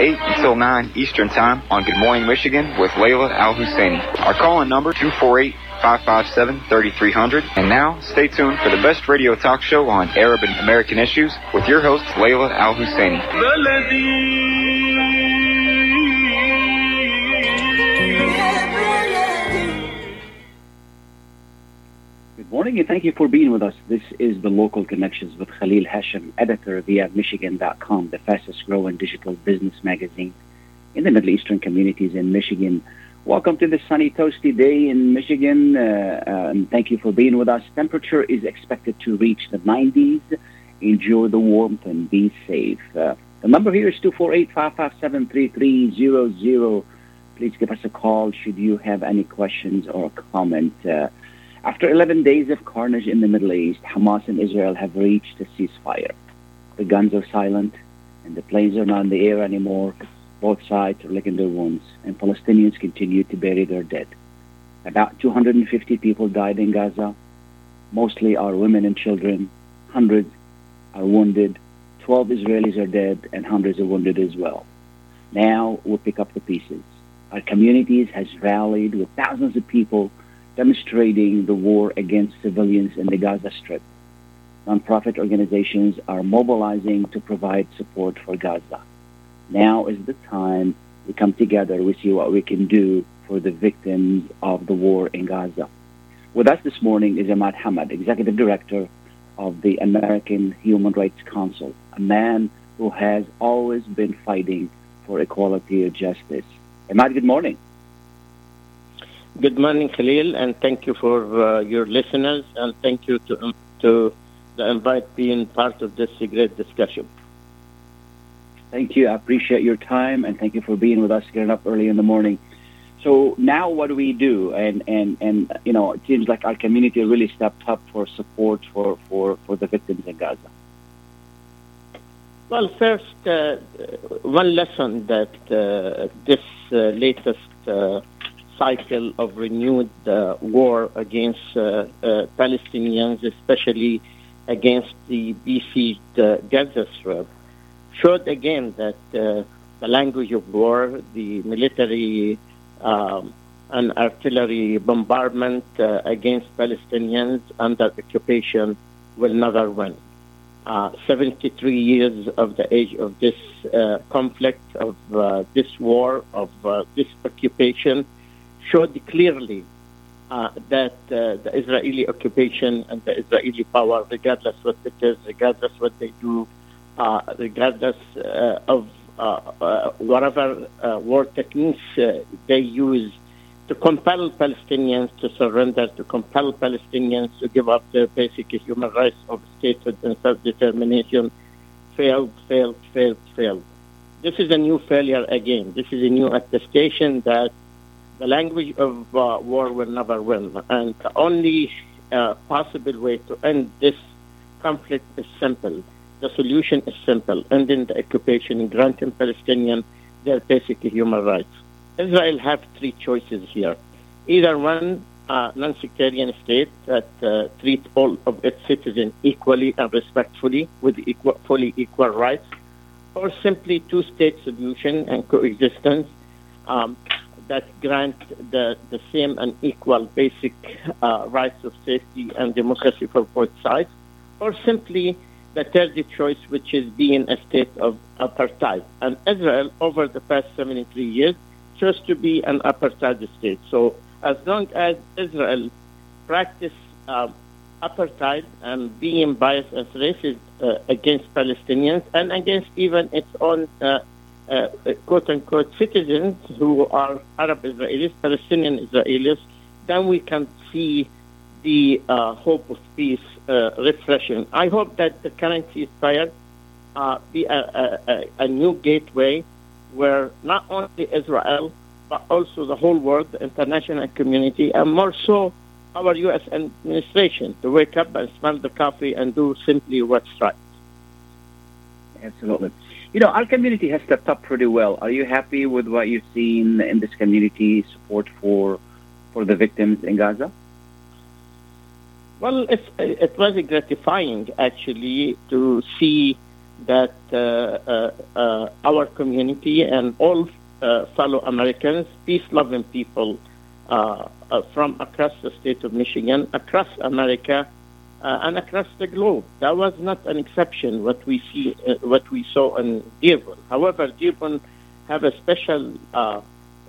8 until 9 Eastern Time on Good Morning Michigan with Layla Al Husseini. Our call-in number 248 557 3300. And now, stay tuned for the best radio talk show on Arab and American issues with your host, Layla Al Husseini. Morning and thank you for being with us. This is the Local Connections with Khalil Hashim, editor via Michigan.com, the fastest growing digital business magazine in the Middle Eastern communities in Michigan. Welcome to this sunny, toasty day in Michigan, uh, uh, thank you for being with us. Temperature is expected to reach the 90s. Enjoy the warmth and be safe. Uh, the number here is 248 557 3300. Please give us a call should you have any questions or comment. After 11 days of carnage in the Middle East, Hamas and Israel have reached a ceasefire. The guns are silent, and the planes are not in the air anymore. Both sides are licking their wounds, and Palestinians continue to bury their dead. About 250 people died in Gaza. Mostly are women and children. Hundreds are wounded. 12 Israelis are dead, and hundreds are wounded as well. Now we'll pick up the pieces. Our communities has rallied with thousands of people demonstrating the war against civilians in the Gaza Strip. Nonprofit organizations are mobilizing to provide support for Gaza. Now is the time we come together, we see what we can do for the victims of the war in Gaza. With us this morning is Ahmad Hamad, Executive Director of the American Human Rights Council, a man who has always been fighting for equality and justice. Ahmad, good morning. Good morning, Khalil, and thank you for uh, your listeners, and thank you to, um, to the invite being part of this great discussion. Thank you. I appreciate your time, and thank you for being with us, getting up early in the morning. So now, what do we do? And and and you know, it seems like our community really stepped up for support for for for the victims in Gaza. Well, first, uh, one lesson that uh, this uh, latest cycle of renewed uh, war against uh, uh, Palestinians, especially against the besieged Gaza Strip, showed again that the language of war, the military um, and artillery bombardment against Palestinians under occupation will never win. 73 years of the age of this conflict, of this war, of this occupation, showed clearly uh, that uh, the Israeli occupation and the Israeli power, regardless what it is, regardless what they do, uh, regardless of whatever war techniques they use to compel Palestinians to surrender, to compel Palestinians to give up their basic human rights of statehood and self-determination, failed, failed, failed, failed. This is a new failure again. This is a new attestation that the language of uh, war will never win. And the only uh, possible way to end this conflict is simple. The solution is simple ending the occupation, granting Palestinians their basic human rights. Israel have three choices here. Either one, uh, non-sectarian state that uh, treat all of its citizens equally and respectfully with equal, fully equal rights, or simply two-state solution and coexistence um, that grant the, the same and equal basic uh, rights of safety and democracy for both sides, or simply the third choice, which is being a state of apartheid. And Israel, over the past 73 years, chose to be an apartheid state. So as long as Israel practice uh, apartheid and being biased as racist uh, against Palestinians and against even its own uh, uh, quote unquote citizens who are Arab Israelis, Palestinian Israelis, then we can see the uh, hope of peace uh, refreshing. I hope that the current ceasefire uh, be a, a, a, new gateway where not only Israel, but also the whole world, the international community, and more so our U.S. administration to wake up and smell the coffee and do simply what's right. Absolutely. You know, our community has stepped up pretty well. Are you happy with what you've seen in this community support for for the victims in Gaza? Well, it, it was gratifying actually to see that uh, uh, uh, our community and all uh, fellow Americans, peace-loving people uh, from across the state of Michigan, across America, uh, and across the globe. That was not an exception. What we see, uh, what we saw in Dearborn. However, Dearborn have a special uh,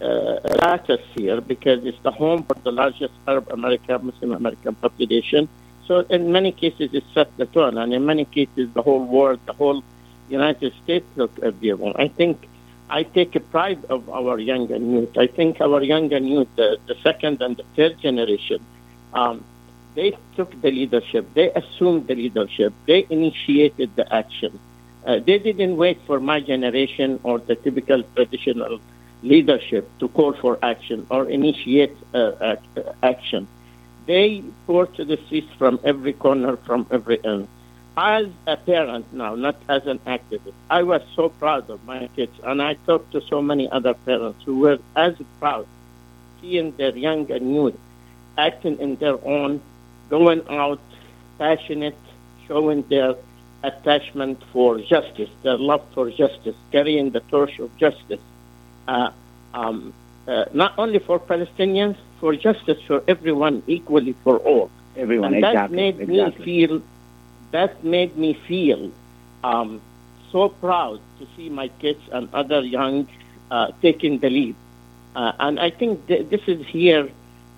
uh, status here because it's the home for the largest Arab American, Muslim American population. So in many cases, it set the tone, and in many cases, the whole world, the whole United States looked at Dearborn. I think I take a pride of our young and youth. I think our young and youth, the, the second and the third generation, um, they took the leadership. They assumed the leadership. They initiated the action. Uh, they didn't wait for my generation or the typical traditional leadership to call for action or initiate uh, action. They poured to the streets from every corner, from every end as a parent now, not as an activist, I was so proud of my kids, and I talked to so many other parents who were as proud seeing their young and youth acting in their own, going out, passionate, showing their attachment for justice, their love for justice, carrying the torch of justice, uh, um, uh, not only for Palestinians, for justice for everyone, equally for all. Everyone, and exactly. that made exactly. me feel that made me feel um, so proud to see my kids and other young uh, taking the lead. Uh, and I think th- this is here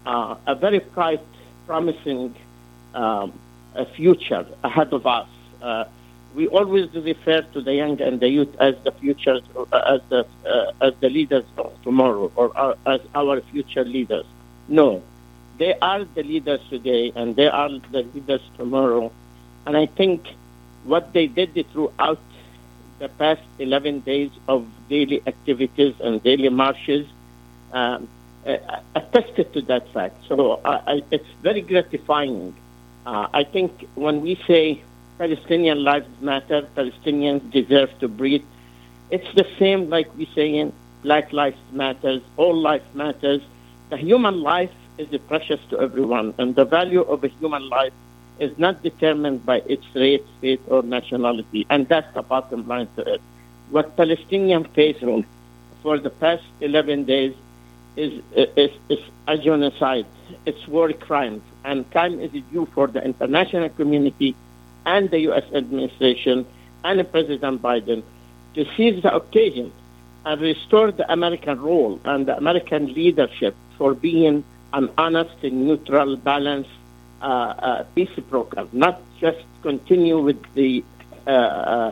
uh, a very bright, promising um, a future ahead of us. Uh, we always refer to the young and the youth as the future, uh, as the uh, as the leaders of tomorrow, or as our future leaders. No, they are the leaders today, and they are the leaders tomorrow and I think what they did throughout the past 11 days of daily activities and daily marches um, uh, attested to that fact. So uh, I, it's very gratifying. Uh, I think when we say Palestinian lives matter, Palestinians deserve to breathe, it's the same like we say in Black Lives Matters, all life matters. The human life is precious to everyone, and the value of a human life is not determined by its race, faith, or nationality. And that's the bottom line to it. What Palestinian face for the past 11 days is, is, is a genocide. It's war crimes. And time is due for the international community and the U.S. administration and President Biden to seize the occasion and restore the American role and the American leadership for being an honest and neutral, balanced, uh, uh, peace program, not just continue with the uh,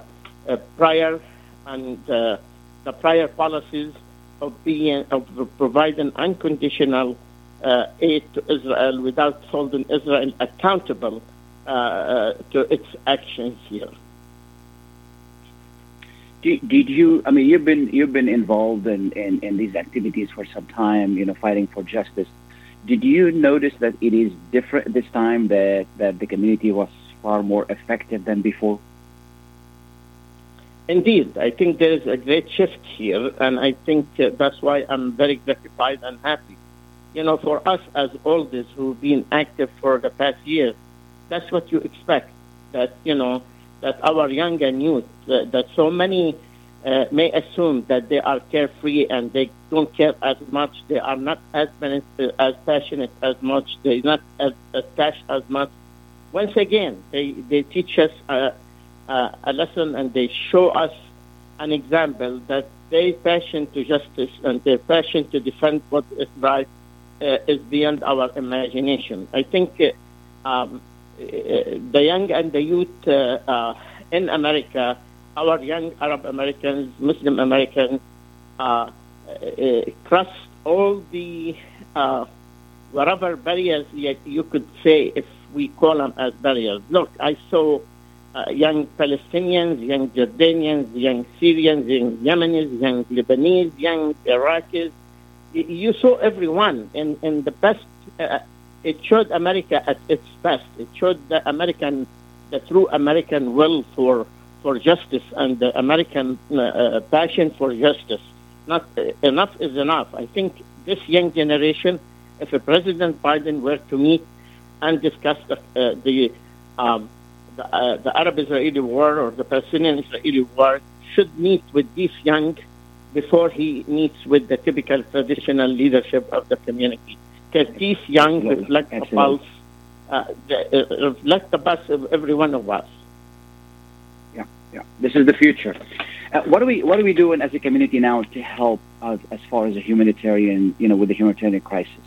prior and the prior policies of being of providing unconditional uh, aid to Israel without holding Israel accountable uh, uh, to its actions here. Did, you? I mean, you've been you've been involved in, in, in these activities for some time. You know, fighting for justice did you notice that it is different this time that, that the community was far more effective than before? Indeed, I think there is a great shift here, and I think uh, that's why I'm very gratified and happy. You know, for us as oldest who've been active for the past years, that's what you expect. That you know, that our young and youth, uh, that so many uh, may assume that they are carefree and they don't care as much. They are not as as passionate as much. They're not as attached as much. Once again, they, they teach us a, a, a lesson and they show us an example that their passion to justice and their passion to defend what is right uh, is beyond our imagination. I think uh, um, uh, the young and the youth uh, uh, in America our young Arab Americans, Muslim Americans, uh, uh, cross all the uh, whatever barriers you could say if we call them as barriers. Look, I saw uh, young Palestinians, young Jordanians, young Syrians, young Yemenis, young Lebanese, young Iraqis. You saw everyone in, in the best. Uh, it showed America at its best. It showed the American, the true American will for for justice and the American uh, uh passion for justice. Not uh, enough is enough. I think this young generation, if President Biden were to meet and discuss the, uh, the um, the, uh, the Arab-Israeli war or the Palestinian-Israeli war should meet with these young before he meets with the typical traditional leadership of the community. Because these young reflect the pulse, uh, the, uh, reflect the pulse of every one of us. Yeah, yeah. This is the future. Uh, what are we What are we doing as a community now to help us as far as a humanitarian, you know, with the humanitarian crisis?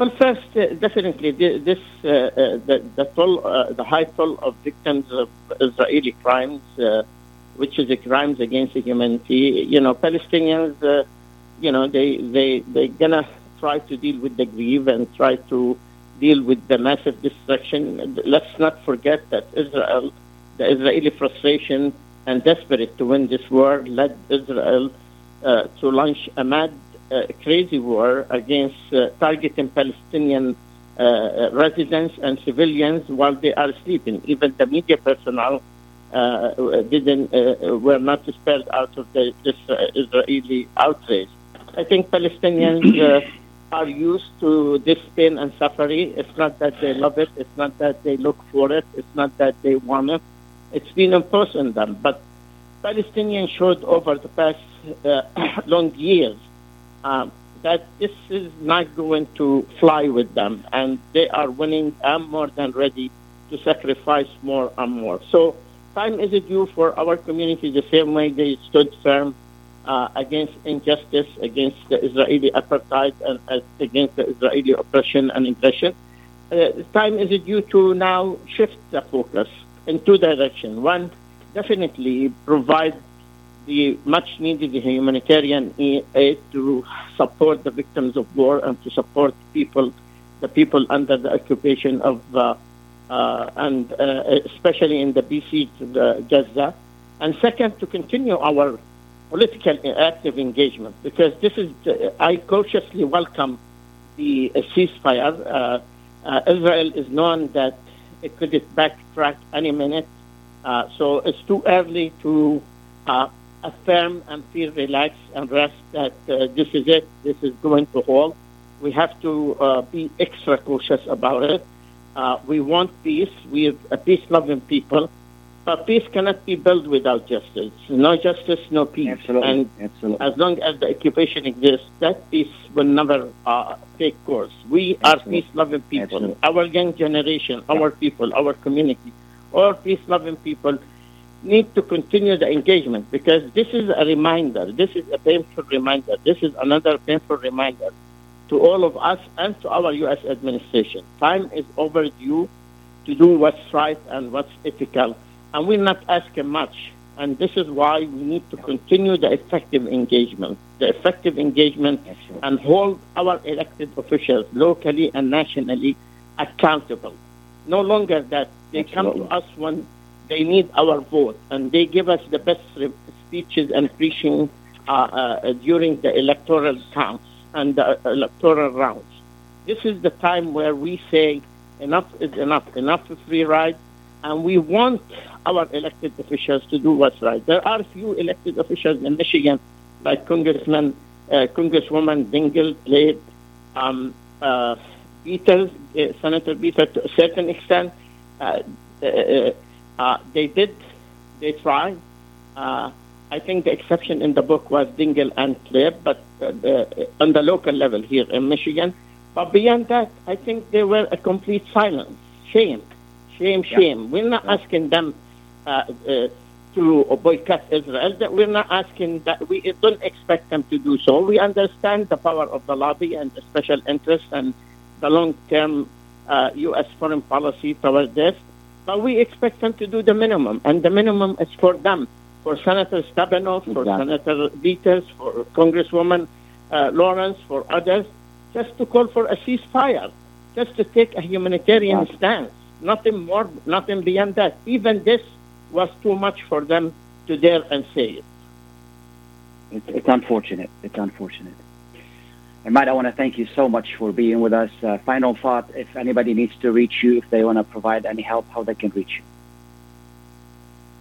Well, first, uh, definitely, this uh, uh, the, the toll, uh, the high toll of victims of Israeli crimes, uh, which is crimes against humanity. You know, Palestinians, you know, they they they gonna try to deal with the grief and try to deal with the massive destruction. Let's not forget that Israel, the Israeli frustration and desperate to win this war, led Israel to launch a mad crazy war against uh, targeting Palestinian uh, residents and civilians while they are sleeping. Even the media personnel didn't were not spared out of the, this Israeli outrage. I think Palestinians are used to this pain and suffering. It's not that they love it. It's not that they look for it. It's not that they want it. It's been imposed on them. But Palestinians showed over the past uh, long years um, that this is not going to fly with them, and they are willing and more than ready to sacrifice more and more. So time is due for our community the same way they stood firm uh, against injustice, against the Israeli apartheid, and uh, against the Israeli oppression and aggression. Uh, time is due to now shift the focus in two directions. One, definitely provide the much needed humanitarian aid to support the victims of war and to support people, the people under the occupation of, uh, uh, and uh, especially in the besieged uh, Gaza. And second, to continue our political active engagement because this is, uh, I cautiously welcome the ceasefire. Uh, Israel is known that it could backtrack any minute. so it's too early to affirm and feel relaxed and rest that uh, this is it, this is going to hold. We have to uh, be extra cautious about it. Uh, we want peace. We are a peace-loving people, but peace cannot be built without justice. No justice, no peace. Absolutely. And Absolutely. as long as the occupation exists, that peace will never uh, take course. We Absolutely. are peace-loving people. Absolutely. Our young generation, our people, our community, all peace-loving people need to continue the engagement because this is a reminder. This is a painful reminder. This is another painful reminder to all of us and to our U.S. administration. Time is overdue to do what's right and what's ethical, and we're not asking much. And this is why we need to continue the effective engagement, the effective engagement, and hold our elected officials locally and nationally accountable. No longer that they come to us when they need our vote, and they give us the best speeches and preaching uh, uh, during the electoral counts and the electoral rounds. This is the time where we say enough is enough, enough is free ride, and we want our elected officials to do what's right. There are few elected officials in Michigan, like Congressman, uh, Congresswoman Dingell played, um, uh, Beatles, uh, Senator Beetle to a certain extent. Uh, uh, uh, they did, they tried. Uh, I think the exception in the book was Dingell and Tlaib, but uh, the, on the local level here in Michigan. But beyond that, I think they were a complete silence. Shame, shame, shame. Yeah. We're not yeah. asking them uh, uh, to boycott Israel. We're not asking that. We don't expect them to do so. We understand the power of the lobby and the special interest and the long-term U.S. Uh, foreign policy toward this. But we expect them to do the minimum, and the minimum is for them, for Senator Stabenow, for exactly. Senator Peters, for Congresswoman uh, Lawrence, for others, just to call for a ceasefire, just to take a humanitarian right. stance. Nothing more, nothing beyond that. Even this was too much for them to dare and say it. It's, it's unfortunate. It's unfortunate. Ahmad, I want to thank you so much for being with us. Uh, final thought: if anybody needs to reach you, if they want to provide any help, how they can reach you?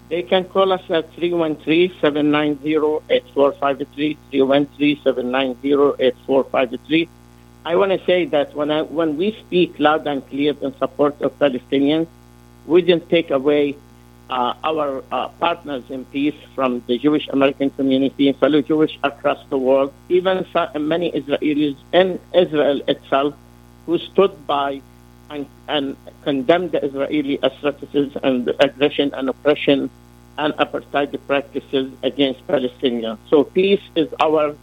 They can call us at 313-790-8453, 313-790-8453. I want to say that when, I, when we speak loud and clear in support of Palestinians, we didn't take away uh, our uh, partners in peace from the Jewish American community fellow Jewish across the world, even many Israelis in Israel itself who stood by and, and condemned the Israeli atrocities and aggression and oppression and apartheid practices against Palestinians. So peace is our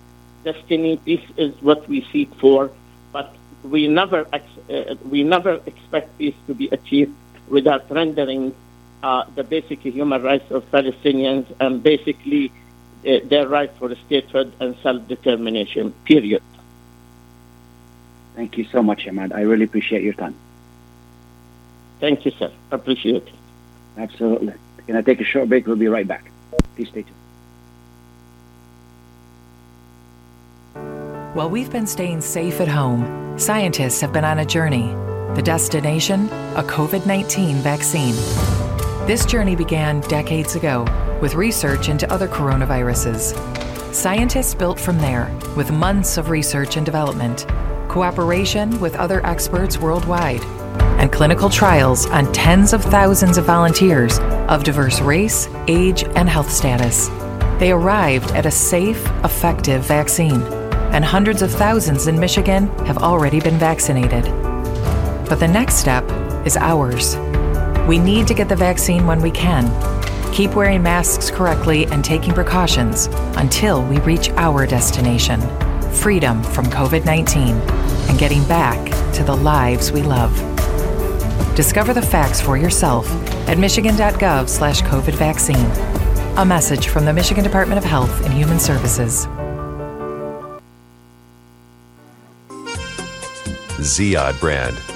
destiny. Peace is what we seek for, but we never uh, we never expect peace to be achieved without rendering uh, the basic human rights of Palestinians and basically uh, their right for statehood and self-determination, period. Thank you so much, Ahmad. I really appreciate your time. Thank you, sir. Appreciate it. Absolutely. Can I take a short break? We'll be right back. Please stay tuned. While we've been staying safe at home, scientists have been on a journey. The destination? A COVID 19 vaccine. This journey began decades ago with research into other coronaviruses. Scientists built from there with months of research and development, cooperation with other experts worldwide, and clinical trials on tens of thousands of volunteers of diverse race, age, and health status. They arrived at a safe, effective vaccine, and hundreds of thousands in Michigan have already been vaccinated. But the next step is ours. We need to get the vaccine when we can. Keep wearing masks correctly and taking precautions until we reach our destination freedom from COVID 19 and getting back to the lives we love. Discover the facts for yourself at michigan.gov slash COVID vaccine. A message from the Michigan Department of Health and Human Services. Ziyad brand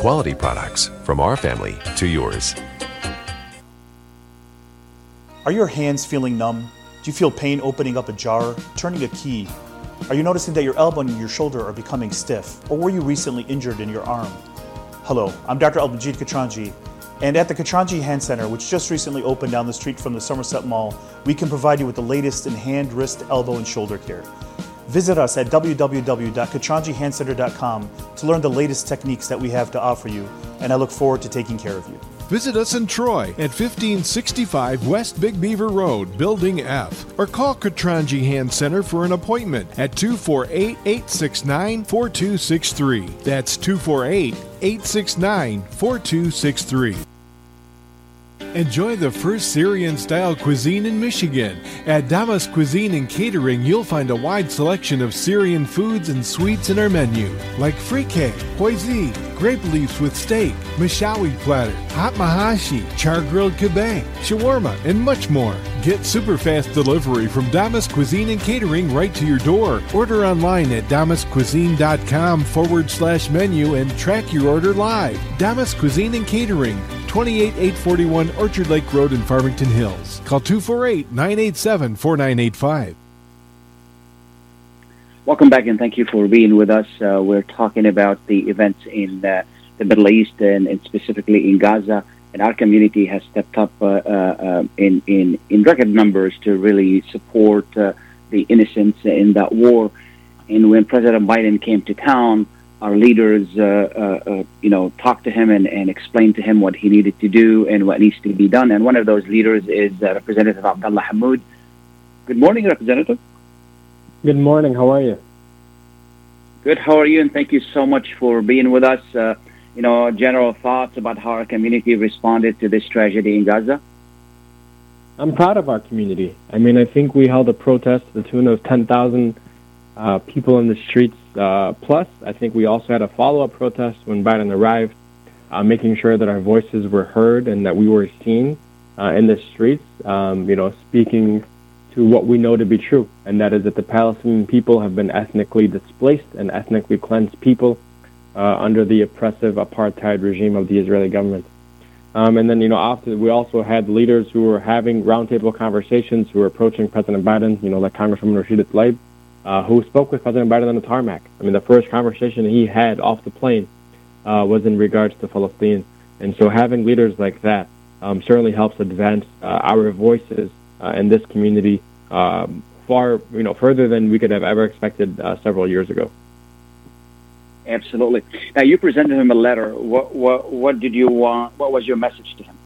quality products from our family to yours. Are your hands feeling numb? Do you feel pain opening up a jar, turning a key? Are you noticing that your elbow and your shoulder are becoming stiff? Or were you recently injured in your arm? Hello, I'm Dr. Albanjit Katranji, and at the Katranji Hand Center, which just recently opened down the street from the Somerset Mall, we can provide you with the latest in hand, wrist, elbow, and shoulder care. Visit us at www.katranjihandcenter.com to learn the latest techniques that we have to offer you, and I look forward to taking care of you. Visit us in Troy at 1565 West Big Beaver Road, Building F, or call Katranji Hand Center for an appointment at 248 869 4263. That's 248 869 4263. Enjoy the first Syrian style cuisine in Michigan. At Damas Cuisine and Catering, you'll find a wide selection of Syrian foods and sweets in our menu, like frike, hoisin, grape leaves with steak, mashawi platter, hot mahashi, char grilled kebab, shawarma, and much more. Get super fast delivery from Damas Cuisine and Catering right to your door. Order online at damascuisine.com forward slash menu and track your order live. Damas Cuisine and Catering, 28841 Orchard Lake Road in Farmington Hills. Call 248 987 4985. Welcome back and thank you for being with us. Uh, we're talking about the events in uh, the Middle East and, and, specifically in Gaza. And our community has stepped up uh, uh in, in, in record numbers to really support uh, the innocents in that war. And when President Biden came to town, our leaders, uh, you know, talk to him and, and explain to him what he needed to do and what needs to be done. And one of those leaders is Representative Abdullah Hammoud. Good morning, Representative. Good morning. How are you? Good. How are you? And thank you so much for being with us. Uh, you know, general thoughts about how our community responded to this tragedy in Gaza. I'm proud of our community. I mean, I think we held a protest to the tune of 10,000 uh, people in the streets. Uh, plus, I think we also had a follow-up protest when Biden arrived, uh, making sure that our voices were heard and that we were seen uh, in the streets. Um, you know, speaking to what we know to be true, and that is that the Palestinian people have been ethnically displaced and ethnically cleansed people uh, under the oppressive apartheid regime of the Israeli government. Um, and then, you know, often we also had leaders who were having roundtable conversations who were approaching President Biden, you know, like Congresswoman Rashida Tlaib, uh, who spoke with President Biden on the tarmac. I mean, the first conversation he had off the plane uh, was in regards to Palestine. And so having leaders like that um, certainly helps advance uh, our voices in this community um, far, you know, further than we could have ever expected uh, several years ago. Absolutely. Now, you presented him a letter. What, what, what did you want? What was your message to him?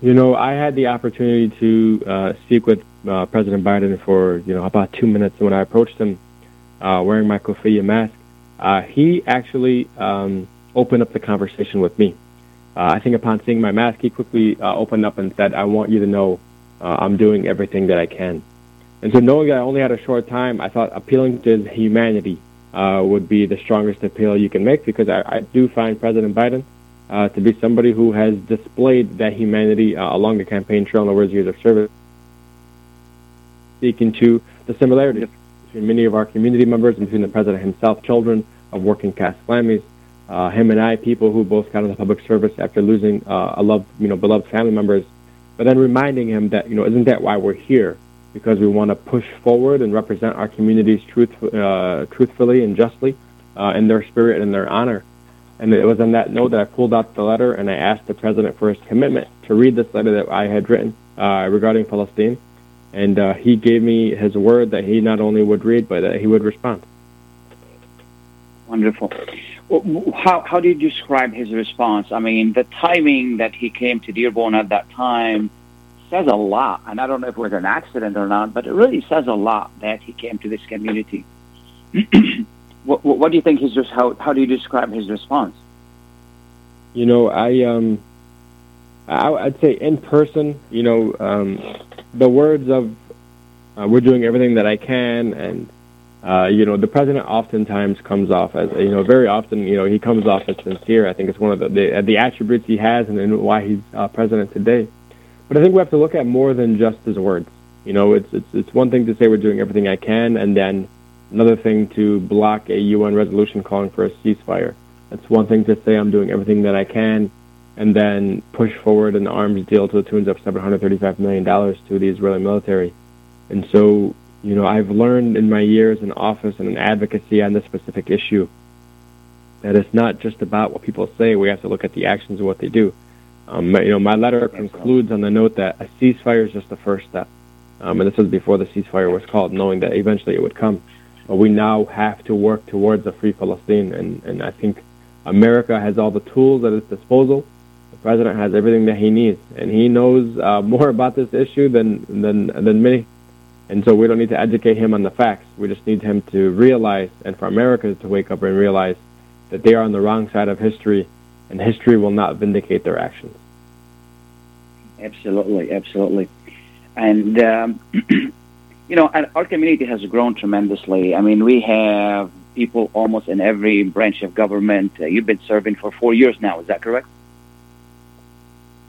You know, I had the opportunity to uh, speak with uh, President Biden for, you know, about two minutes. When I approached him uh, wearing my kofiyah mask, uh, he actually um, opened up the conversation with me. Uh, I think upon seeing my mask, he quickly uh, opened up and said, I want you to know I'm doing everything that I can. And so knowing that I only had a short time, I thought appealing to his humanity uh, would be the strongest appeal you can make because I, I do find President Biden uh, to be somebody who has displayed that humanity uh, along the campaign trail and over his years of service. Speaking to the similarities between many of our community members and between the president himself, children of working class families, uh, him and I, people who both got into public service after losing uh, a loved, you know, beloved family members, but then reminding him that, you know, isn't that why we're here? because we want to push forward and represent our communities truth, uh, truthfully and justly uh, in their spirit and their honor. And it was on that note that I pulled out the letter and I asked the president for his commitment to read this letter that I had written uh, regarding Palestine. And uh, he gave me his word that he not only would read, but that he would respond. Wonderful. How, how do you describe his response? I mean, the timing that he came to Dearborn at that time says a lot, and I don't know if it was an accident or not, but it really says a lot that he came to this community. what, what, do you think his just how how do you describe his response? You know, I um, I, would say in person, you know, um, the words of uh, "we're doing everything that I can," and uh, you know, the president oftentimes comes off as you know, very often, you know, he comes off as sincere. I think it's one of the the, the attributes he has, and, and why he's uh, president today. But I think we have to look at more than just his words. You know, it's it's it's one thing to say we're doing everything I can, and then another thing to block a UN resolution calling for a ceasefire. It's one thing to say I'm doing everything that I can, and then push forward an arms deal to the tunes of 735 million dollars to the Israeli military. And so, you know, I've learned in my years in office and in advocacy on this specific issue that it's not just about what people say. We have to look at the actions of what they do. Um, you know, my letter concludes on the note that a ceasefire is just the first step. Um, and this was before the ceasefire was called, knowing that eventually it would come. But we now have to work towards a free Palestine, and, and I think America has all the tools at its disposal. The president has everything that he needs, and he knows uh, more about this issue than, than, than many. And so we don't need to educate him on the facts. We just need him to realize, and for America to wake up and realize that they are on the wrong side of history and history will not vindicate their actions. Absolutely, absolutely. And, um, you know, our community has grown tremendously. I mean, we have people almost in every branch of government. Uh, you've been serving for four years now, is that correct?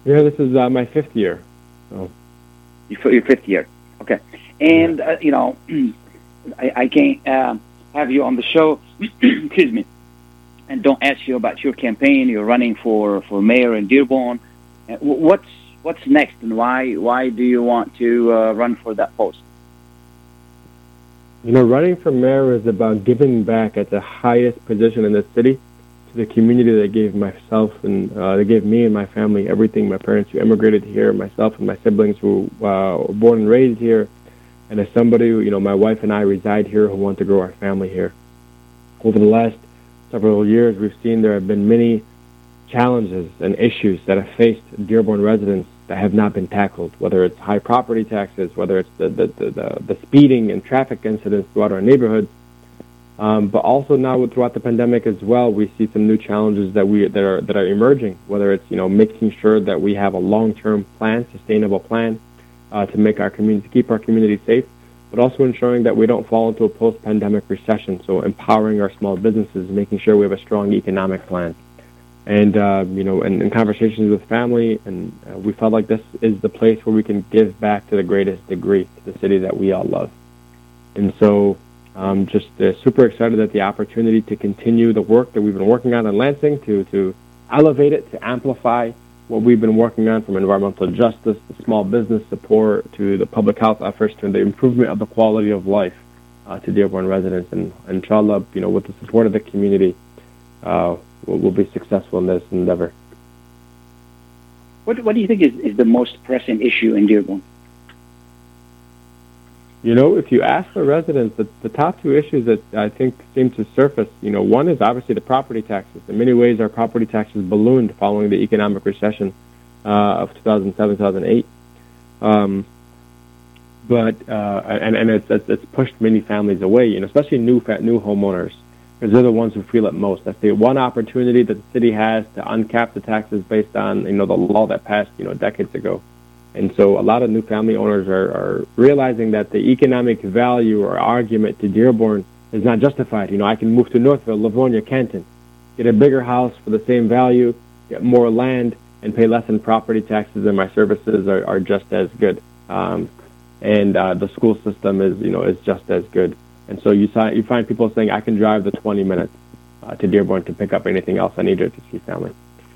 Yeah, this is uh, my fifth year. So. Your fifth year. Okay. And, uh, you know, I, I can't uh, have you on the show, excuse me, and don't ask you about your campaign. You're running for, for mayor in Dearborn. Uh, what's what's next, and why why do you want to uh, run for that post? You know, running for mayor is about giving back at the highest position in the city the community that gave myself and uh, they gave me and my family everything. My parents who immigrated here, myself and my siblings who uh, were born and raised here, and as somebody, who, you know, my wife and I reside here who want to grow our family here. Over the last several years, we've seen there have been many challenges and issues that have faced Dearborn residents that have not been tackled, whether it's high property taxes, whether it's the, the, the, the, speeding and traffic incidents throughout our neighborhoods. Um, but also now throughout the pandemic as well, we see some new challenges that we that are that are emerging. Whether it's you know making sure that we have a long-term plan, sustainable plan, uh, to make our community keep our community safe, but also ensuring that we don't fall into a post-pandemic recession. So empowering our small businesses, making sure we have a strong economic plan, and uh, you know, in, in, conversations with family, and uh, we felt like this is the place where we can give back to the greatest degree to the city that we all love. And so um, just uh, super excited at the opportunity to continue the work that we've been working on in Lansing, to, to elevate it, to amplify what we've been working on from environmental justice to small business support to the public health efforts to the improvement of the quality of life uh, to Dearborn residents. And inshallah, you know, with the support of the community, uh, we'll, we'll, be successful in this endeavor. What, what do you think is, is the most pressing issue in Dearborn? You know, if you ask the residents, the, the top two issues that I think seem to surface, you know, one is obviously the property taxes. In many ways, our property taxes ballooned following the economic recession uh, of 2007, 2008. Um, but uh, and and it's, it's, pushed many families away, you know, especially new new homeowners, because they're the ones who feel it most. That's the one opportunity that the city has to uncap the taxes based on you know the law that passed you know decades ago. And so a lot of new family owners are, are realizing that the economic value or argument to Dearborn is not justified. You know, I can move to Northville, Livonia, Canton, get a bigger house for the same value, get more land, and pay less in property taxes, and my services are, are just as good. Um, and uh, the school system is, you know, is just as good. And so you, you find people saying, I can drive the 20 minutes uh, to Dearborn to pick up anything else I need to see family.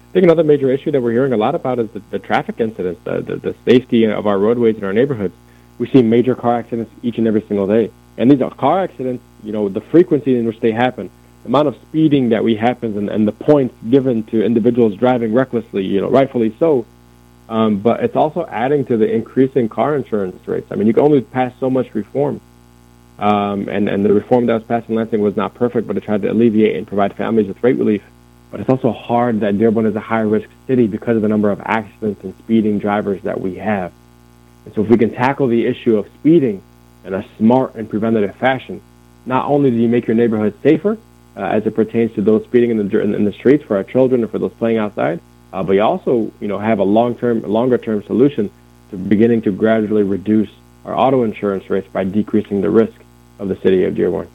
I think another major issue that we're hearing a lot about is the, the traffic incidents, the, the, the safety of our roadways in our neighborhoods. We see major car accidents each and every single day. And these are car accidents, you know, the frequency in which they happen, the amount of speeding that we happens and, and the points given to individuals driving recklessly, you know, rightfully so. Um, but it's also adding to the increasing car insurance rates. I mean, you can only pass so much reform. Um, and, and the reform that was passed in Lansing was not perfect, but it tried to alleviate and provide families with rate relief. But it's also hard that Dearborn is a high risk city because of the number of accidents and speeding drivers that we have. And so if we can tackle the issue of speeding in a smart and preventative fashion, not only do you make your neighborhood safer uh, as it pertains to those speeding in the, in the streets for our children and for those playing outside, uh, but you also you know have a long-term, longer-term solution to beginning to gradually reduce our auto insurance rates by decreasing the risk of the city of Dearborn.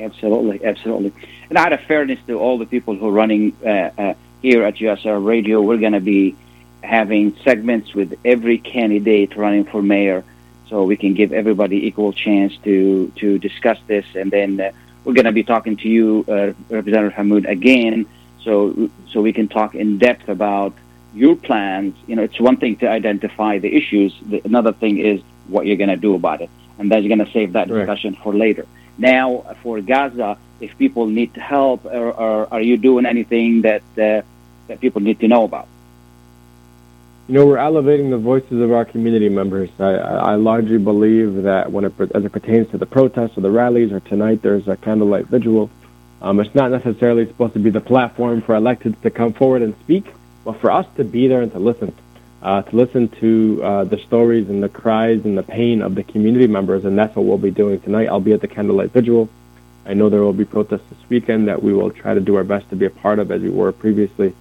Absolutely, absolutely. And out of fairness to all the people who are running uh, uh, here at USR Radio, we're going to be having segments with every candidate running for mayor, so we can give everybody equal chance to to discuss this. And then uh, we're going to be talking to you, uh, Representative Hammoud, again, so so we can talk in depth about your plans. You know, it's one thing to identify the issues; another thing is what you're going to do about it, and that's going to save that discussion for later. Now, for Gaza, if people need help, or, or are you doing anything that uh, that people need to know about? You know, we're elevating the voices of our community members. I, I largely believe that when it, as it pertains to the protests or the rallies, or tonight there's a candlelight vigil, um, it's not necessarily supposed to be the platform for electeds to come forward and speak, but for us to be there and to listen uh, to listen to uh, the stories and the cries and the pain of the community members, and that's what we'll be doing tonight. I'll be at the candlelight vigil. I know there will be protests this weekend that we will try to do our best to be a part of as we were previously.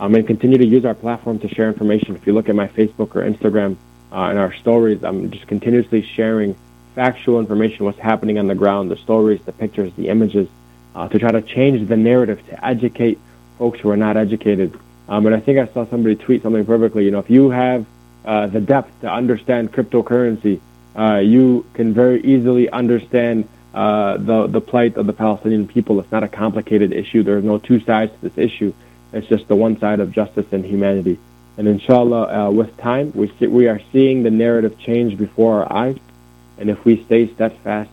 Um, and continue to use our platform to share information. If you look at my Facebook or Instagram uh, and our stories, I'm just continuously sharing factual information, what's happening on the ground, the stories, the pictures, the images, uh, to try to change the narrative, to educate folks who are not educated um, and I think I saw somebody tweet something perfectly. You know, if you have uh, the depth to understand cryptocurrency, uh, you can very easily understand uh, the the plight of the Palestinian people. It's not a complicated issue. There are no two sides to this issue. It's just the one side of justice and humanity. And inshallah, uh, with time, we see, we are seeing the narrative change before our eyes. And if we stay steadfast,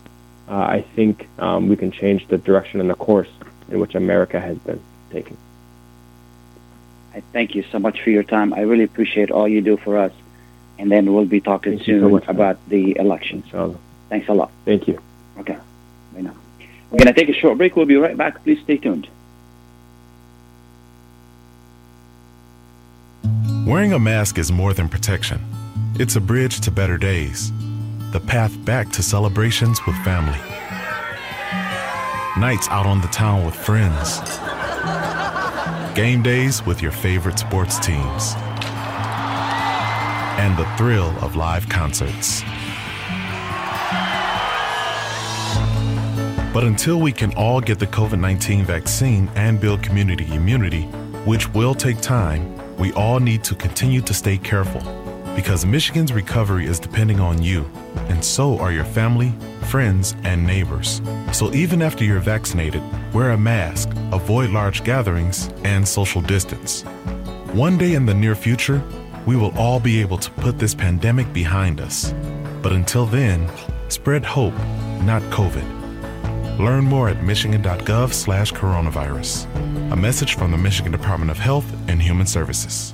uh, I think um, we can change the direction and the course in which America has been taking. I thank you so much for your time. I really appreciate all you do for us. And then we'll be talking thank soon so much, about the elections. Inshallah. Thanks a lot. Thank you. Okay. Bye now. We're going to take a short break. We'll be right back. Please stay tuned. Wearing a mask is more than protection. It's a bridge to better days, the path back to celebrations with family. nights out on the town with friends, game days with your favorite sports teams, and the thrill of live concerts. But until we can all get the COVID 19 vaccine and build community immunity, which will take time, we all need to continue to stay careful because Michigan's recovery is depending on you, and so are your family, friends, and neighbors. So even after you're vaccinated, wear a mask, avoid large gatherings, and social distance. One day in the near future, we will all be able to put this pandemic behind us. But until then, spread hope, not COVID. Learn more at michigan.gov slash coronavirus. A message from the Michigan Department of Health and Human Services.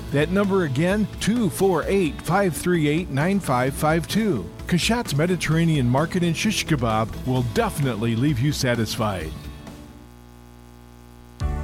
That number again, 248 538 9552. Kashat's Mediterranean Market in Shish Kebab will definitely leave you satisfied.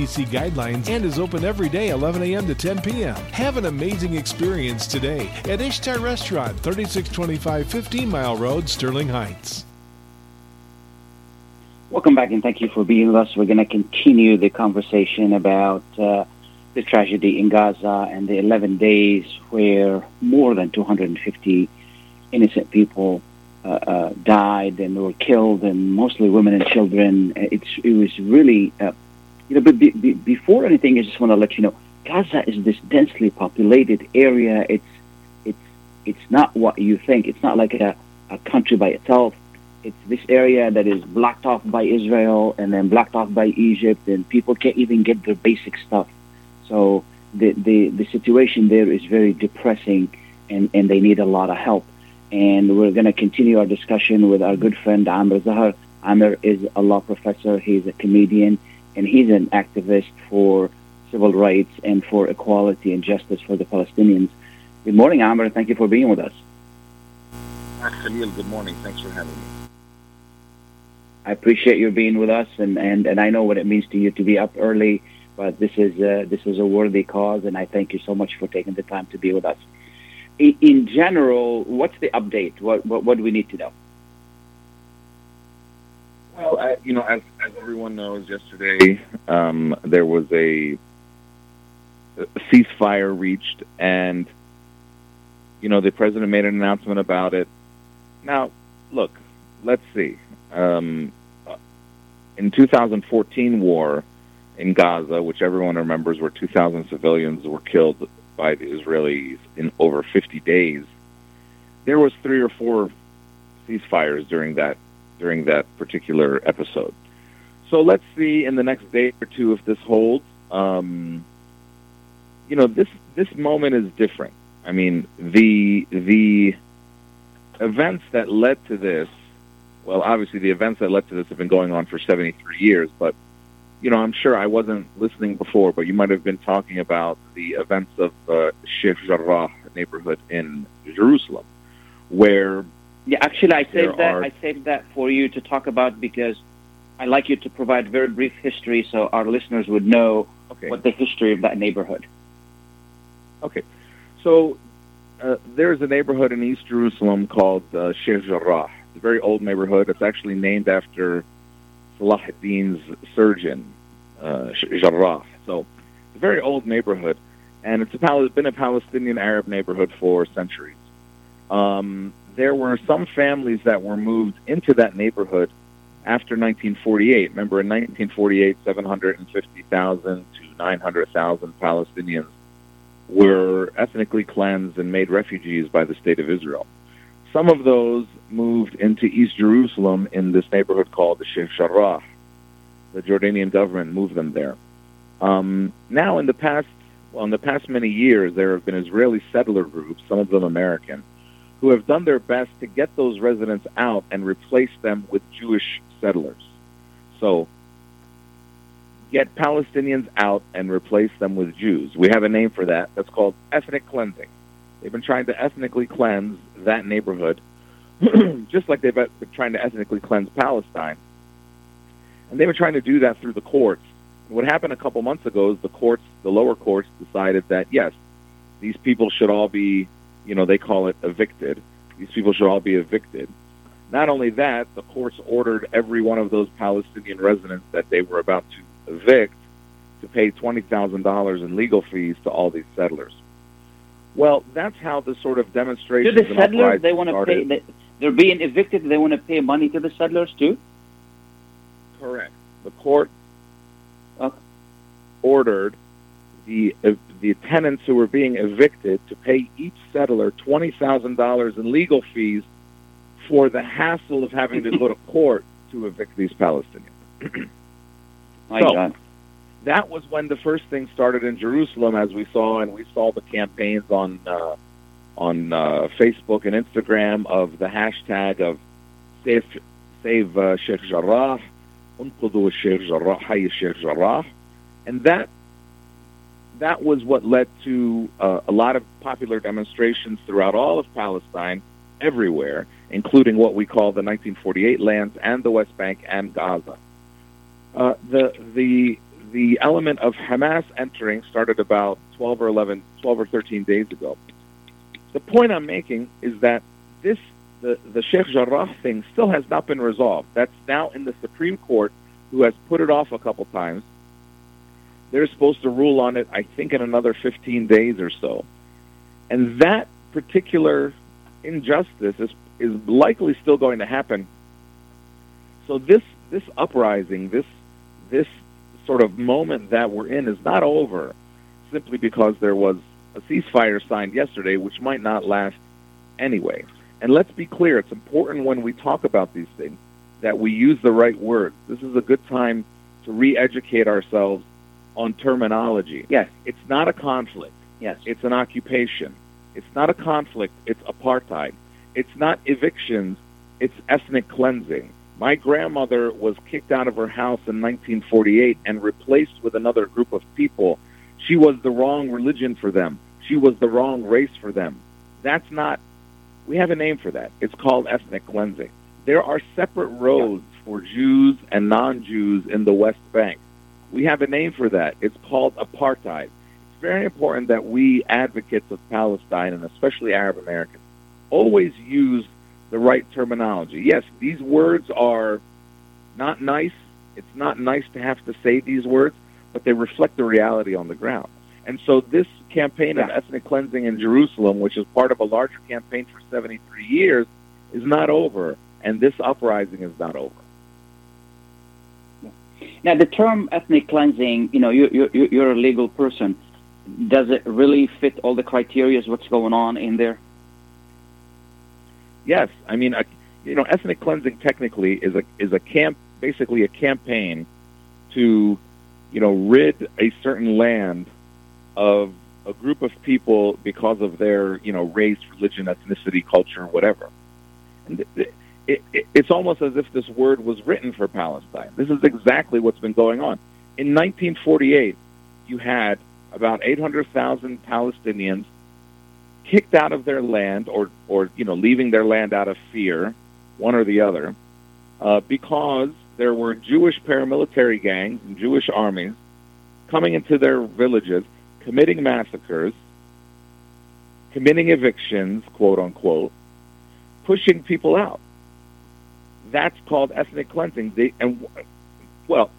CDC guidelines and is open every day 11 a.m. to 10 p.m. Have an amazing experience today at Ishtar Restaurant, 3625 15 Mile Road, Sterling Heights. Welcome back and thank you for being with us. We're going to continue the conversation about uh, the tragedy in Gaza and the 11 days where more than 250 innocent people uh, uh, died and were killed, and mostly women and children. It's, it was really, uh, you know, but be, be, before anything, I just want to let you know Gaza is this densely populated area. It's, it's, it's not what you think. It's not like a, a country by itself it's this area that is blocked off by Israel and then blocked off by Egypt, and people can't even get their basic stuff. So the the, the situation there is very depressing, and, and they need a lot of help. And we're going to continue our discussion with our good friend Amer Zahr. Amer is a law professor. He's a comedian, and he's an activist for civil rights and for equality and justice for the Palestinians. Good morning, Amer. Thank you for being with us. Khalil, good morning. Thanks for having me. I appreciate your being with us, and, and, and I know what it means to you to be up early. But this is uh, this is a worthy cause, and I thank you so much for taking the time to be with us. In, in general, what's the update? What, what what do we need to know? Well, I, you know, as as everyone knows, yesterday um, there was a, ceasefire reached, and you know the president made an announcement about it. Now, look, let's see. Um, in 2014 war in Gaza, which everyone remembers, where 2,000 civilians were killed by the Israelis in over 50 days, there was three or four ceasefires during that during that particular episode. So let's see in the next day or two if this holds. Um, you know, this this moment is different. I mean, the the events that led to this. Well, obviously, the events that led to this have been going on for 73 years, but you know, I'm sure I wasn't listening before, but you might have been talking about the events of uh, Sheikh Jarrah neighborhood in Jerusalem, where yeah, actually, I saved that. are- I saved that for you to talk about because I'd like you to provide very brief history so our listeners would know Okay. what the history of that neighborhood. Okay, so uh, there's a neighborhood in East Jerusalem called uh, Sheikh Jarrah. It's a very old neighborhood. It's actually named after Salah ad-Din's surgeon, uh, Jarrah. So it's a very old neighborhood, and it's a been a Palestinian Arab neighborhood for centuries. Um, there were some families that were moved into that neighborhood after 1948. Remember, in 1948, 750,000 to 900,000 Palestinians were ethnically cleansed and made refugees by the state of Israel. Some of those moved into East Jerusalem in this neighborhood called the Sheikh Jarrah. The Jordanian government moved them there. Um, now, in the past, well, in the past many years, there have been Israeli settler groups, some of them American, who have done their best to get those residents out and replace them with Jewish settlers. So, get Palestinians out and replace them with Jews. We have a name for that. That's called ethnic cleansing. They've been trying to ethnically cleanse that neighborhood, just like they've been trying to ethnically cleanse Palestine. And they were trying to do that through the courts. What happened a couple months ago is the courts, the lower courts, decided that yes, these people should all be, you know, they call it evicted. These people should all be evicted. Not only that, the courts ordered every one of those Palestinian residents that they were about to evict to pay twenty thousand dollars in legal fees to all these settlers. Well, that's how the sort of To demonstrations the settlers, they want to pay. started. They're being evicted. They want to pay money to the settlers too. Correct. The court Okay. ordered the uh, the tenants who were being evicted to pay each settler twenty thousand dollars in legal fees for the hassle of having to go to court to evict these Palestinians. My So- God. that was when the first thing started in Jerusalem, as we saw, and we saw the campaigns on uh, on uh, Facebook and Instagram of the hashtag of save save uh, Sheikh Jarrah, unqudhu Sheikh Jarrah, hayy Sheikh Jarrah, and that that was what led to uh, a lot of popular demonstrations throughout all of Palestine, everywhere, including what we call the 1948 lands and the West Bank and Gaza. Uh, the the the element of Hamas entering started about 12 or 11, 12 or 13 days ago. The point I'm making is that this the the Sheikh Jarrah thing still has not been resolved. That's now in the Supreme Court, who has put it off a couple times. They're supposed to rule on it, I think, in another 15 days or so. And that particular injustice is is likely still going to happen. So this this uprising, this this sort of moment that we're in is not over simply because there was a ceasefire signed yesterday, which might not last anyway. And let's be clear, it's important when we talk about these things that we use the right words. This is a good time to re-educate ourselves on terminology. Yes. It's not a conflict. Yes. It's an occupation. It's not a conflict. It's apartheid. It's not evictions. It's ethnic cleansing. My grandmother was kicked out of her house in 1948 and replaced with another group of people. She was the wrong religion for them. She was the wrong race for them. That's not, we have a name for that. It's called ethnic cleansing. There are separate roads for Jews and non Jews in the West Bank. We have a name for that. It's called apartheid. It's very important that we advocates of Palestine, and especially Arab Americans, always use the right terminology. Yes, these words are not nice. It's not nice to have to say these words, but they reflect the reality on the ground. And so this campaign of ethnic cleansing in Jerusalem, which is part of a larger campaign for 73 years, is not over, and this uprising is not over. Now, the term ethnic cleansing, you know, you, you, you're a legal person. Does it really fit all the criteria? What's going on in there? Yes, I mean, uh, you know, ethnic cleansing technically is a is a camp, basically a campaign to, you know, rid a certain land of a group of people because of their, you know, race, religion, ethnicity, culture, whatever. And it, it, it, it's almost as if this word was written for Palestine. This is exactly what's been going on. In 1948, you had about 800,000 Palestinians kicked out of their land or, or you know, leaving their land out of fear, one or the other, uh, because there were Jewish paramilitary gangs and Jewish armies coming into their villages, committing massacres, committing evictions, quote unquote, pushing people out. That's called ethnic cleansing. They, and well,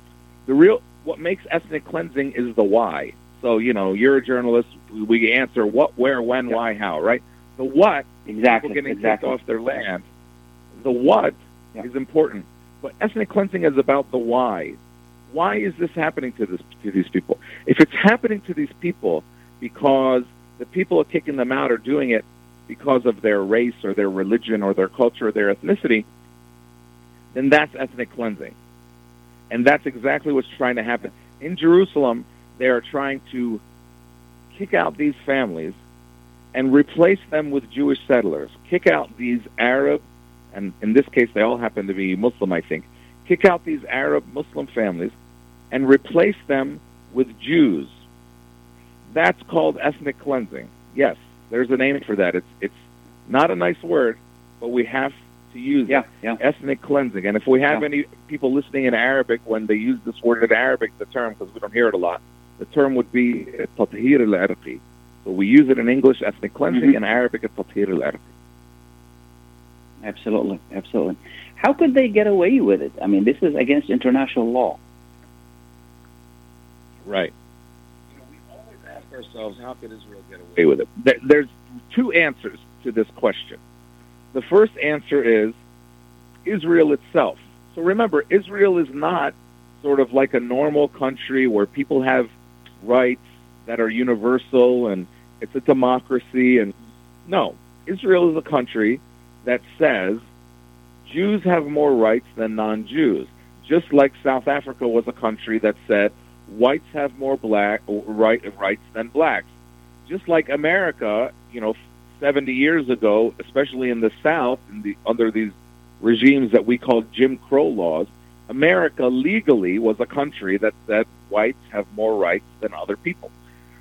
the real what makes ethnic cleansing is the why. So you know, you're a journalist. We answer what, where, when, Yeah. why, how, right? The what Exactly. people getting exactly. kicked off their land. The what Yeah. is important, but ethnic cleansing is about the why. Why is this happening to this to these people? If it's happening to these people because the people are kicking them out are doing it because of their race or their religion or their culture or their ethnicity, then that's ethnic cleansing. And that's exactly what's trying to happen. In Jerusalem, they are trying to kick out these families and replace them with Jewish settlers. Kick out these Arab, and in this case, they all happen to be Muslim, I think. Kick out these Arab Muslim families and replace them with Jews. That's called ethnic cleansing. Yes, there's a name for that. It's it's not a nice word, but we have to use Yeah, it. yeah. Ethnic cleansing. And if we have Yeah. any people listening in Arabic when they use this word in Arabic, the term because we don't hear it a lot, the term would be tathir al-arqi. So we use it in English, ethnic cleansing, Mhm. in Arabic, it's tathir al-arqi. Absolutely, absolutely. How could they get away with it? I mean, this is against international law. Right. You know, we always ask ourselves, how could Israel get away with it? There's two answers to this question. The first answer is Israel itself. So remember, Israel is not sort of like a normal country where people have rights that are universal and it's a democracy. And no, Israel is a country that says Jews have more rights than non-Jews. Just like South Africa was a country that said whites have more black right, rights than blacks. Just like America, you know, 70 years ago, especially in the South, in the, under these regimes that we call Jim Crow laws, America legally was a country that said whites have more rights than other people.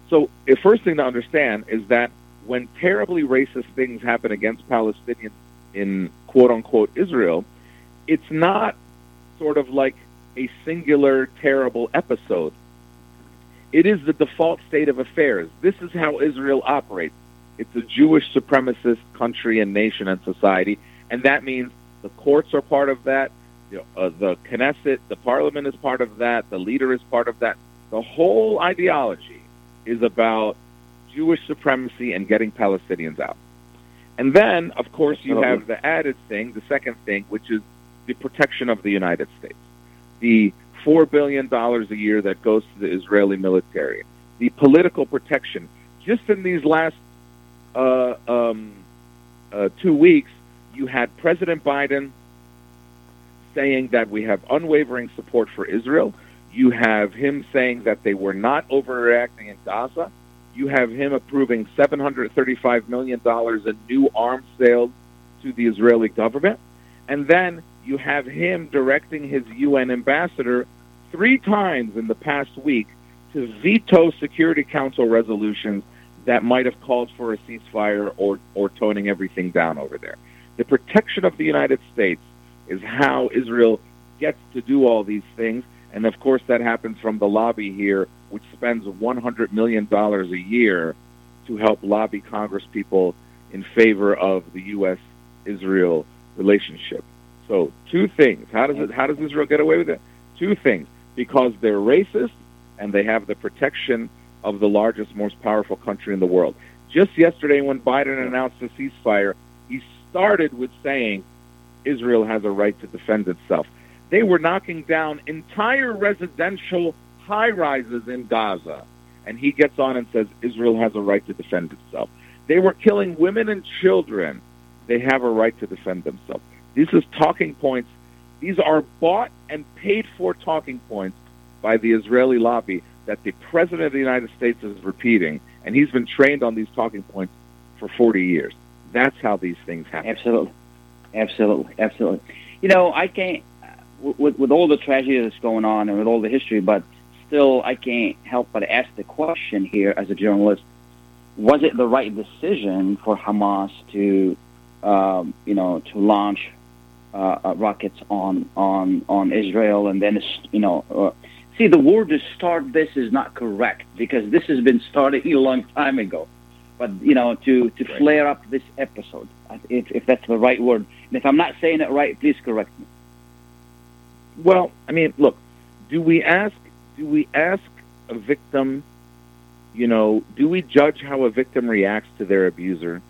So the first thing to understand is that when terribly racist things happen against Palestinians in quote unquote Israel, it's not sort of like a singular terrible episode. It is the default state of affairs. This is how Israel operates. It's a Jewish supremacist country and nation and society, and that means the courts are part of that. The, uh, the Knesset, the parliament is part of that. The leader is part of that. The whole ideology is about Jewish supremacy and getting Palestinians out. And then, of course, you have the added thing, the second thing, which is the protection of the United States. The $4 billion a year that goes to the Israeli military. The political protection. Just in these last uh, um, uh, two weeks, you had President Biden saying that we have unwavering support for Israel. You have him saying that they were not overreacting in Gaza. You have him approving $735 million in new arms sales to the Israeli government. And then you have him directing his UN ambassador three times in the past week to veto Security Council resolutions that might have called for a ceasefire or, or toning everything down over there. The protection of the United States is how Israel gets to do all these things. And of course, that happens from the lobby here, which spends $100 million a year to help lobby Congress people in favor of the U.S. Israel relationship. So, two things. How does it, how does Israel get away with it? Two things. Because they're racist and they have the protection of the largest, most powerful country in the world. Just yesterday, when Biden announced a ceasefire, he started with saying Israel has a right to defend itself. They were knocking down entire residential high rises in Gaza. And he gets on and says Israel has a right to defend itself. They were killing women and children. They have a right to defend themselves. This is talking points. These are bought and paid for talking points by the Israeli lobby that the President of the United States is repeating, and he's been trained on these talking points for 40 years. That's how these things happen. Absolutely. Absolutely. Absolutely. You know, I can't, with, with all the tragedy that's going on and with all the history, but still, I can't help but ask the question here as a journalist was it the right decision for Hamas to, um, you know, to launch uh, uh, rockets on on on Israel and then, you know, uh, see the word to start this is not correct because this has been started a long time ago, but you know, to to right. flare up this episode, if if that's the right word, and if I'm not saying it right, please correct me. Well, I mean, look, do we ask do we ask a victim you know, do we judge how a victim reacts to their abuser?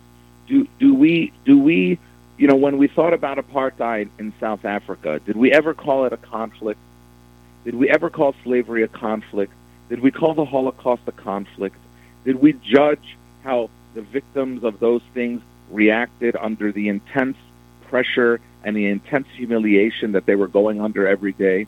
Do do we do we you know, when we thought about apartheid in South Africa, did we ever call it a conflict? Did we ever call slavery a conflict? Did we call the Holocaust a conflict? Did we judge how the victims of those things reacted under the intense pressure and the intense humiliation that they were going under every day?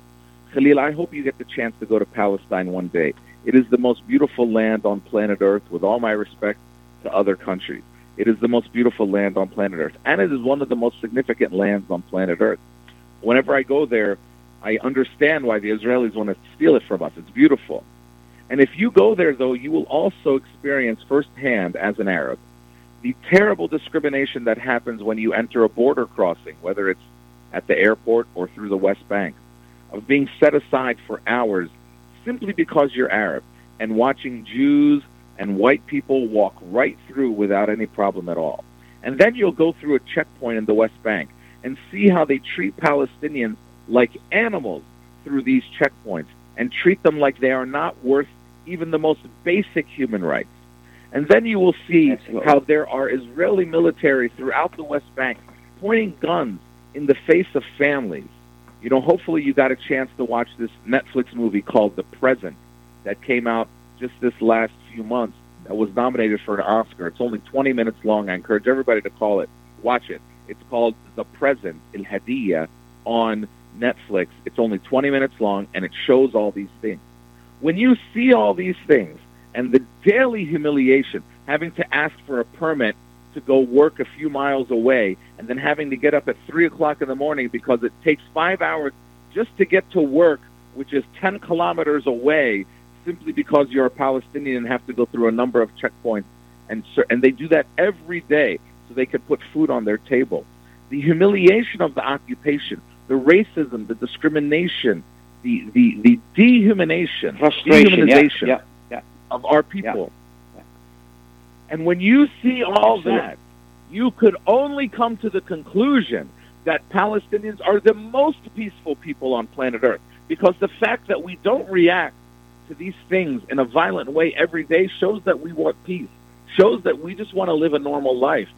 Khalil, I hope you get the chance to go to Palestine one day. It is the most beautiful land on planet Earth, with all my respect to other countries. It is the most beautiful land on planet Earth, and it is one of the most significant lands on planet Earth. Whenever I go there, I understand why the Israelis want to steal it from us. It's beautiful. And if you go there, though, you will also experience firsthand, as an Arab, the terrible discrimination that happens when you enter a border crossing, whether it's at the airport or through the West Bank, of being set aside for hours simply because you're Arab and watching Jews and white people walk right through without any problem at all. And then you'll go through a checkpoint in the West Bank and see how they treat Palestinians like animals through these checkpoints and treat them like they are not worth even the most basic human rights. And then you will see Absolutely. how there are Israeli military throughout the West Bank pointing guns in the face of families you know, hopefully you got a chance to watch this Netflix movie called The Present that came out just this last few months that was nominated for an Oscar. It's only 20 minutes long. I encourage everybody to call it, watch it. It's called The Present, El Hadiya, on Netflix. It's only 20 minutes long, and it shows all these things. When you see all these things and the daily humiliation, having to ask for a permit to go work a few miles away and then having to get up at 3 o'clock in the morning because it takes five hours just to get to work, which is 10 kilometers away, simply because you're a Palestinian and have to go through a number of checkpoints. And, and they do that every day so they can put food on their table. The humiliation of the occupation, the racism, the discrimination, the, the, the dehumanization, dehumanization yeah, yeah, of our people and when you see all that, you could only come to the conclusion that Palestinians are the most peaceful people on planet Earth. Because the fact that we don't react to these things in a violent way every day shows that we want peace, shows that we just want to live a normal life.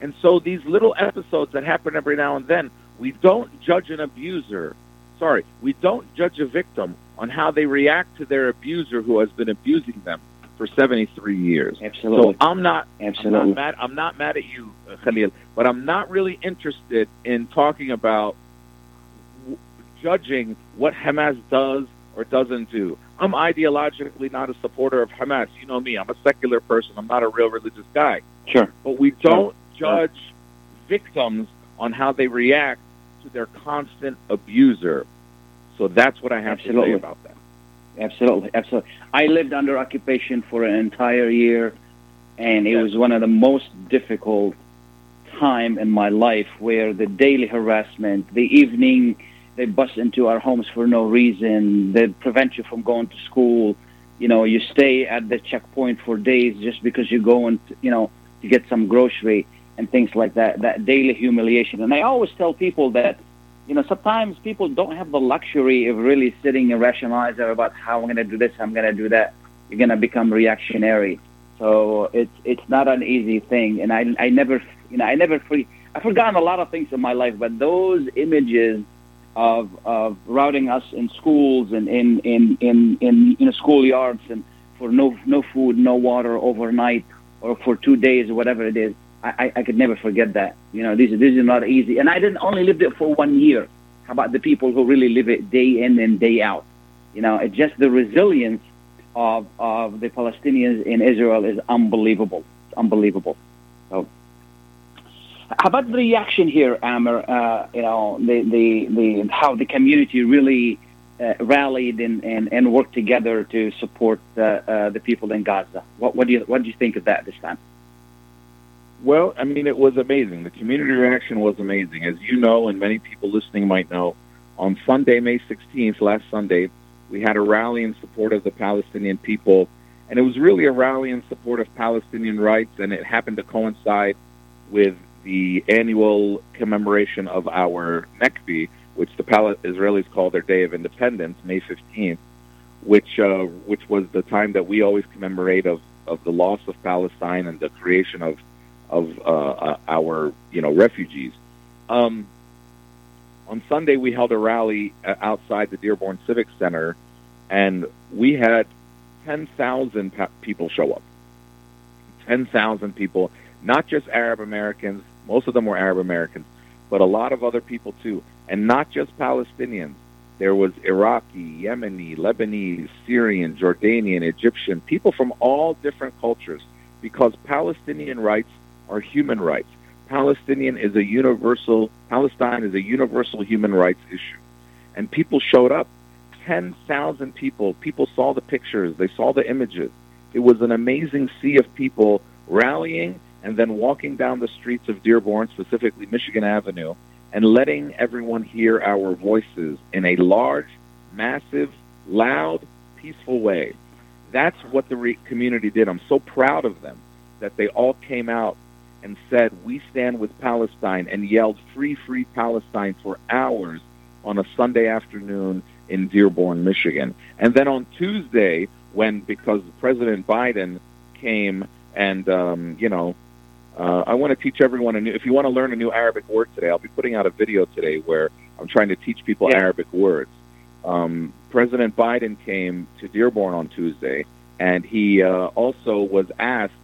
And so these little episodes that happen every now and then, we don't judge an abuser. Sorry, we don't judge a victim on how they react to their abuser who has been abusing them for 73 years. Absolutely. So I'm not, Absolutely. I'm not mad. I'm not mad at you, uh, Khalil, but I'm not really interested in talking about w- judging what Hamas does or doesn't do. I'm ideologically not a supporter of Hamas. You know me. I'm a secular person. I'm not a real religious guy. Sure. But we don't sure. judge victims on how they react to their constant abuser. So that's what I have Absolutely. to say about that. Absolutely, absolutely. I lived under occupation for an entire year, and it was one of the most difficult time in my life where the daily harassment, the evening they bust into our homes for no reason, they prevent you from going to school. You know, you stay at the checkpoint for days just because you're going, to, you know, to get some grocery and things like that. That daily humiliation. And I always tell people that you know, sometimes people don't have the luxury of really sitting and rationalizing about how I'm going to do this, I'm going to do that. You're going to become reactionary. So it's it's not an easy thing, and I I never you know I never free I've forgotten a lot of things in my life, but those images of of routing us in schools and in in in in know schoolyards and for no no food, no water overnight, or for two days or whatever it is, I, I could never forget that. You know, this, is this is not easy. And I didn't only live it for one year. How about the people who really live it day in and day out? You know, it's just the resilience of, of the Palestinians in Israel is unbelievable. It's unbelievable. So, how about the reaction here, Amer? Uh, you know, the, the, the, how the community really uh, rallied and, and, and worked together to support uh, uh, the people in Gaza. What, what, do you, what do you think of that this time? Well, I mean, it was amazing. The community reaction was amazing. As you know, and many people listening might know, on Sunday, May 16th, last Sunday, we had a rally in support of the Palestinian people. And it was really a rally in support of Palestinian rights, and it happened to coincide with the annual commemoration of our Nakba, which the Israelis call their Day of Independence, May 15th, which uh, which was the time that we always commemorate of, of the loss of Palestine and the creation of of uh, uh, our you know refugees. Um, on Sunday, we held a rally uh, outside the Dearborn Civic Center, and we had 10,000 people show up. 10,000 people, not just Arab Americans, most of them were Arab Americans, but a lot of other people too. And not just Palestinians. There was Iraqi, Yemeni, Lebanese, Syrian, Jordanian, Egyptian, people from all different cultures, because Palestinian rights are human rights. Palestinian is a universal, Palestine is a universal human rights issue. And people showed up. 10,000 people. People saw the pictures. They saw the images. It was an amazing sea of people rallying and then walking down the streets of Dearborn, specifically Michigan Avenue, and letting everyone hear our voices in a large, massive, loud, peaceful way. That's what the re- community did. I'm so proud of them that they all came out and said, We stand with Palestine, and yelled, Free, free Palestine for hours on a Sunday afternoon in Dearborn, Michigan. And then on Tuesday, when because President Biden came and, um, you know, uh, I want to teach everyone a new. If you want to learn a new Arabic word today, I'll be putting out a video today where I'm trying to teach people Yeah. Arabic words. Um, President Biden came to Dearborn on Tuesday, and he uh, also was asked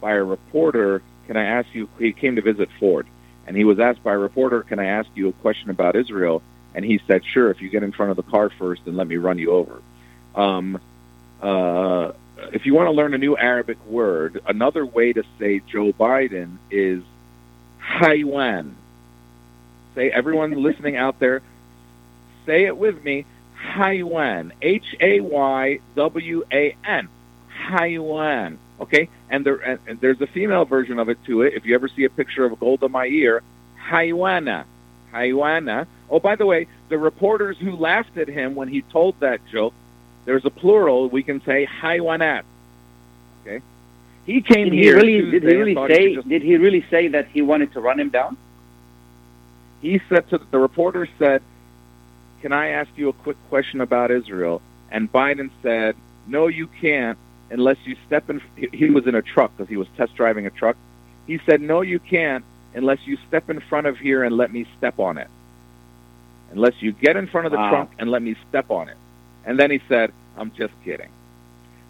by a reporter, "Can I ask you?" He came to visit Ford, and he was asked by a reporter, "Can I ask you a question about Israel?" And he said, "Sure, if you get in front of the car first, and let me run you over." Um, uh, if you want to learn a new Arabic word, another way to say Joe Biden is haywan. Say, everyone listening out there, say it with me. Haywan. H A Y W A N. Haywan. Okay? And, there, and, there's a female version of it to it. If you ever see a picture of Golda Meir, Haywana. Haywana. Oh, by the way, the reporters who laughed at him when he told that joke, there's a plural. We can say Haywanat. Okay? He came Did he here really? Did he really thought he say? just Did he really say that he wanted to run him down? he said to the reporter said, "Can I ask you a quick question about Israel?" And Biden said, "No, you can't unless you step in." He was in a truck because he was test driving a truck. He said, "No, you can't unless you step in front of here and let me step on it. Unless you get in front of the Wow. trunk and let me step on it." And then he said, "I'm just kidding."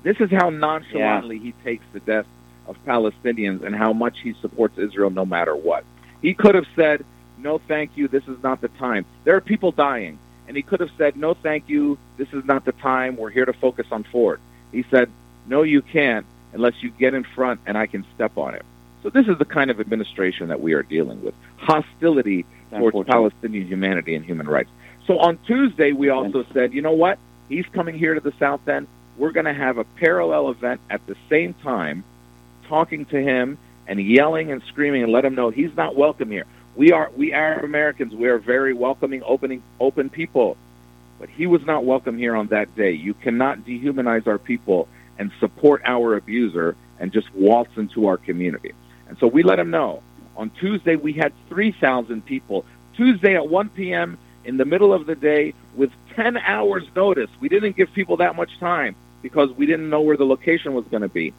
This is how nonchalantly he takes the death of Palestinians and how much he supports Israel no matter what. He could have said, no, thank you, this is not the time. There are people dying. And he could have said, no, thank you, this is not the time, we're here to focus on Ford. He said, no, you can't unless you get in front and I can step on it. So this is the kind of administration that we are dealing with. Hostility towards Palestinian humanity and human rights. So on Tuesday, we also said, you know what? He's coming here to the South End. We're going to have a parallel event at the same time, talking to him and yelling and screaming and let him know he's not welcome here. We are we Arab Americans. We are very welcoming, opening, open people. But he was not welcome here on that day. You cannot dehumanize our people and support our abuser and just waltz into our community. And so we let them know. On Tuesday, we had 3,000 people. Tuesday at 1 p.m. in the middle of the day with 10 hours notice. We didn't give people that much time because we didn't know where the location was going to be.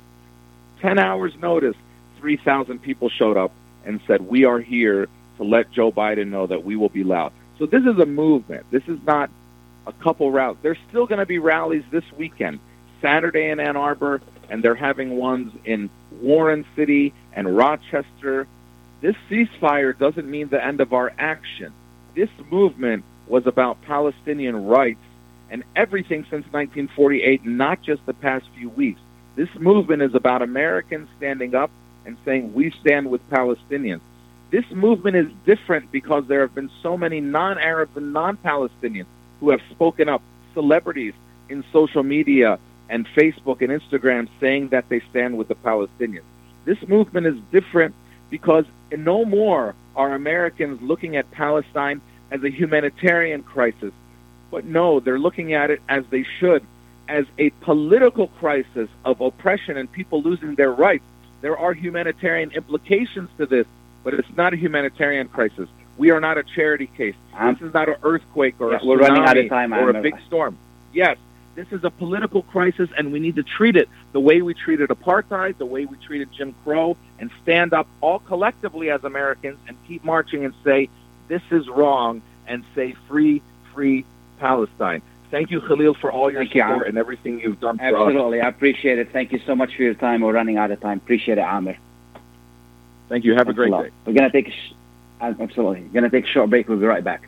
10 hours notice, 3,000 people showed up and said, we are here to let Joe Biden know that we will be loud. So this is a movement. This is not a couple rallies. There's still going to be rallies this weekend. Saturday in Ann Arbor, and they're having ones in Warren City and Rochester. This ceasefire doesn't mean the end of our action. This movement was about Palestinian rights and everything since 1948, not just the past few weeks. This movement is about Americans standing up and saying, we stand with Palestinians. This movement is different because there have been so many non Arabs and non Palestinians who have spoken up, celebrities in social media and Facebook and Instagram saying that they stand with the Palestinians. This movement is different because no more are Americans looking at Palestine as a humanitarian crisis, but no, they're looking at it as they should, as a political crisis of oppression and people losing their rights. There are humanitarian implications to this, but it's not a humanitarian crisis. We are not a charity case. Um, this is not an earthquake or yeah, a we're running out of time, or I'm a big storm. Yes, this is a political crisis, and we need to treat it the way we treated apartheid, the way we treated Jim Crow, and stand up all collectively as Americans and keep marching and say, this is wrong, and say, free, free Palestine. Thank you, Khalil, for all your Thank support Amer. and everything you've done for us. Absolutely. I appreciate it. Thank you so much for your time. We're running out of time. Appreciate it, Amir. Thank you. Have a great lot. day. We're going to take a sh- absolutely. Going to take a short break. We'll be right back.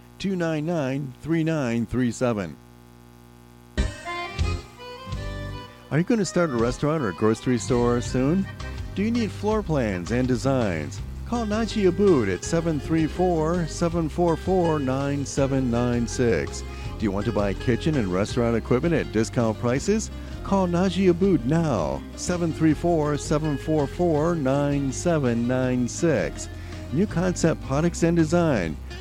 299 3937. Are you going to start a restaurant or a grocery store soon? Do you need floor plans and designs? Call Najee Abood at 734 744 9796. Do you want to buy kitchen and restaurant equipment at discount prices? Call Najee Abood now, 734 744 9796. New Concept Products and Design,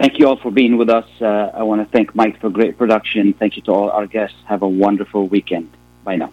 Thank you all for being with us. Uh, I want to thank Mike for great production. Thank you to all our guests. Have a wonderful weekend. Bye now.